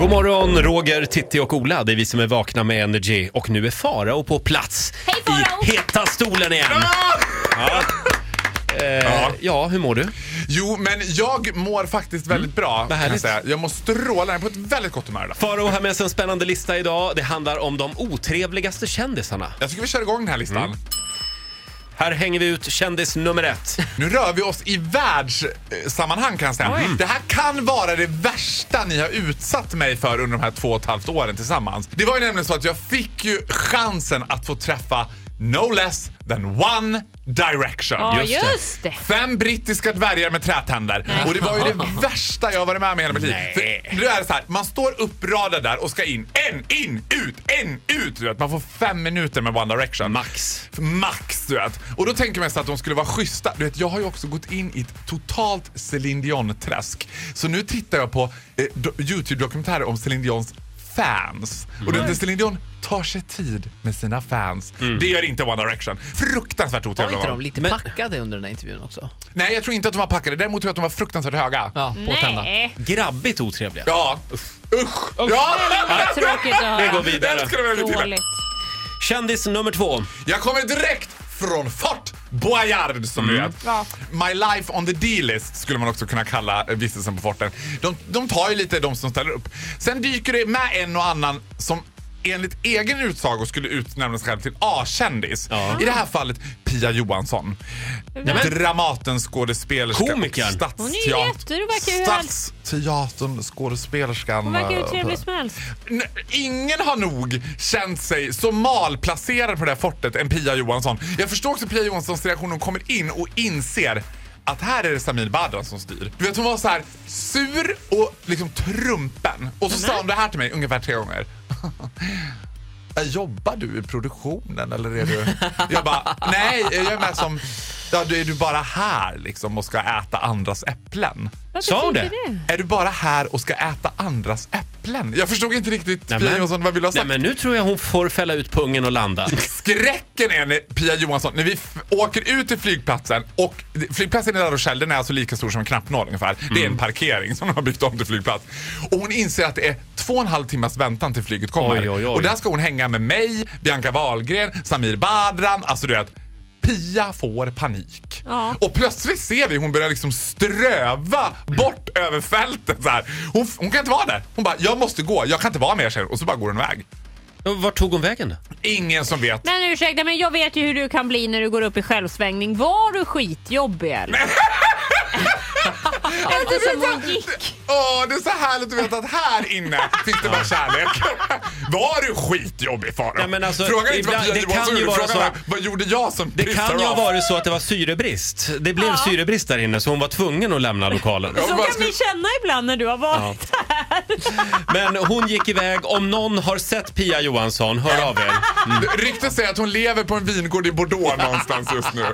God morgon, Roger, Titti och Ola. Det är vi som är vakna med Energy. Och nu är Farao på plats Hej, Farao! i heta stolen igen. Ja. Eh, ja, hur mår du? Jo, men jag mår faktiskt väldigt bra. vad Kan jag, härligt. säga. jag mår strålande, jag är på ett väldigt gott humör idag. Farao har med sig en spännande lista idag. Det handlar om de otrevligaste kändisarna. Jag tycker vi kör igång den här listan. Här hänger vi ut kändis nummer ett. Nu rör vi oss i världssammanhang kan jag säga. Mm. Det här kan vara det värsta ni har utsatt mig för under de här två och ett halvt åren tillsammans. Det var ju nämligen så att jag fick ju chansen att få träffa no less than One Direction. Ja, Just just, det. Fem brittiska dvärgar med trätänder. Och det var ju det värsta jag varit med om i hela mitt liv. Nej. För nu är det så här, man står uppradad där och ska in. En, in, ut, en, ut. Du vet. Man får fem minuter med One Direction. Max. Max, du vet. Och då tänker man sig att de skulle vara schyssta. Du vet, jag har ju också gått in i ett totalt Céline Dion-träsk. Så nu tittar jag på eh, do- Youtube-dokumentärer om Céline Dions fans. Och du vet, Céline Dion tar sig tid med sina fans. Det gör inte One Direction. Fruktansvärt Var otrevliga inte var de de. lite Men- packade under den här intervjun också? Nej, jag tror inte att de var packade. Däremot tror jag att de var fruktansvärt höga. Ja, påtända. Nej. Grabbigt otrevliga. Ja. Usch! Ja! Vad tråkigt att höra. Vi går vidare. Dåligt. Kändis nummer två. Jag kommer direkt från Fort Boyard som du vet. Ja. My life on the D-list skulle man också kunna kalla vistelsen på forten. De, de tar ju lite de som ställer upp. Sen dyker det med en och annan som enligt egen utsago skulle utnämna sig själv till A-kändis. Ja. I det här fallet Pia Johansson. Dramaten skådespelerska. Komikern. och Stadsteat- Hon är ju jätte- det verkar ju helt- Stadsteatern skådespelerskan. Hon verkar ju eh, trevlig som helst. Ingen har nog känt sig så malplacerad på det här fortet än Pia Johansson. Jag förstår också Pia Johanssons reaktion när hon kommer in och inser att här är det Samir Badran som styr. Du vet hon var så här sur och liksom trumpen. Och så sa hon det här till mig ungefär tre gånger. "Äh, Jobbar du i produktionen eller är du... Jag bara, nej jag är med som... Ja, du är du bara här liksom och ska äta andras äpplen? Sa hon betyder det? Är du bara här och ska äta andras äpplen? Jag förstod inte riktigt Nej, Pia Johansson, vad vill du ha Nej, sagt? men nu tror jag hon får fälla ut pungen och landa. Skräcken är när Pia Johansson, när vi åker ut till flygplatsen och flygplatsen i La Rochelle den är alltså lika stor som en knappnål ungefär. Det Mm. är en parkering som de har byggt om till flygplats. Och hon inser att det är två och en halv timmas väntan till flyget kommer. Oj, oj, oj. Och där ska hon hänga med mig, Bianca Wahlgren, Samir Badran, alltså du vet. Pia får panik. Ja. Och plötsligt ser vi hon börjar liksom ströva bort över fältet så här. Hon, hon kan inte vara där. Hon bara, jag måste gå, jag kan inte vara med er. Och så bara går hon iväg. Vart tog hon vägen? Ingen som vet. Men ursäkta, men jag vet ju hur du kan bli när du går upp i självsvängning. Var du skitjobbig eller? Eftersom hon gick. Åh, det är så härligt att veta att här inne finns det bara kärlek. Var du skitjobbig Farao? Ja, men alltså, Fråga inte vad ibland- Pia det Johansson kan ju gjorde, vara fråga så- bara, vad gjorde jag som Det kan ju ha varit så att det var syrebrist. Det blev syrebrist där inne så hon var tvungen att lämna lokalen. Ja, Så kan ska- vi känna ibland när du har varit här. Men hon gick iväg. Om någon har sett Pia Johansson, hör av er. Mm. Ryktet säger att hon lever på en vingård i Bordeaux någonstans just nu.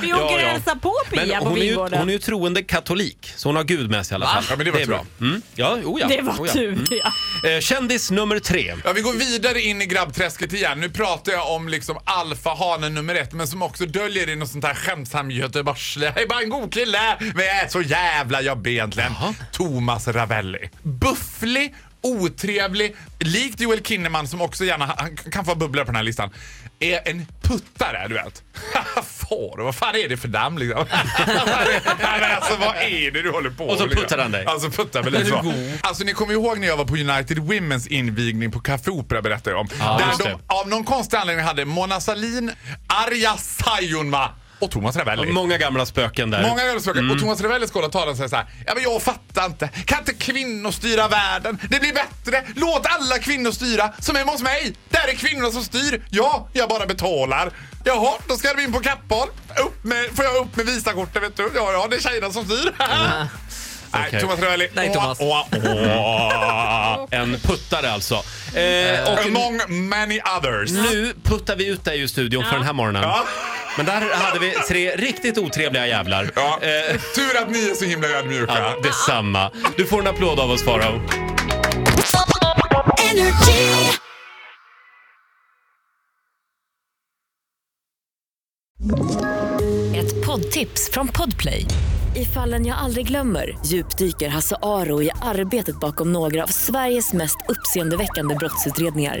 Vi Ja, åker och ja. hälsar på Men Pia på hon är, ju, vingården. hon är ju troende katolik, så hon har Gud med sig i alla fall. Ja, men det var är tur. bra. Mm. Ja, oh ja. Det var oh ja. tur ja. Eh, kändis nummer tre. Ja, vi går vidare in i grabbträsket igen. Nu pratar jag om liksom alfahanen nummer ett, men som också döljer in något sånt här skämtsam göteborgsle. Jag är bara en god kille, men jag är så jävla jobbig egentligen. Thomas Ravelli. Bufflig, otrevlig, likt Joel Kinnaman som också gärna han kan få bubblor på den här listan. Är en puttare, du vet. Far, vad fan är det för namn liksom? Men alltså vad är det du håller på Och så med, liksom? puttar han dig. Alltså puttar väl lite så. Alltså ni kommer ihåg när jag var på United Women's invigning på Café Opera berättade jag om. Ja, där de av någon konstig anledning hade Mona Sahlin, Arja Saijonmaa och Thomas Ravelli. Många gamla spöken där. Många gamla spöken. Mm. Och Thomas Ravelli skålar talar och säger så här. Ja men jag fattar inte. Kan inte kvinnor styra världen? Det blir bättre. Låt alla kvinnor styra. Som hemma hos mig. Där är kvinnorna som styr. Ja, jag bara betalar. Jaha, då ska vi in på Kappahl. Upp med, får jag upp med Visakortet vet du? Ja, ja, det är tjejerna som styr. Nej, Okej. Thomas Ravelli. Nej, Thomas. Åh, åh, åh. En puttare alltså. Eh, och Among many others. nu puttar vi ut dig ur studion för den här morgonen. Ja. Men där hade vi tre riktigt otrevliga jävlar. Ja. Eh, Tur att ni är så himla ödmjuka. ja, detsamma. Du får en applåd av oss Farao. Ett poddtips från Podplay. I fallen jag aldrig glömmer djupdyker Hasse Aro i arbetet bakom några av Sveriges mest uppseendeväckande brottsutredningar.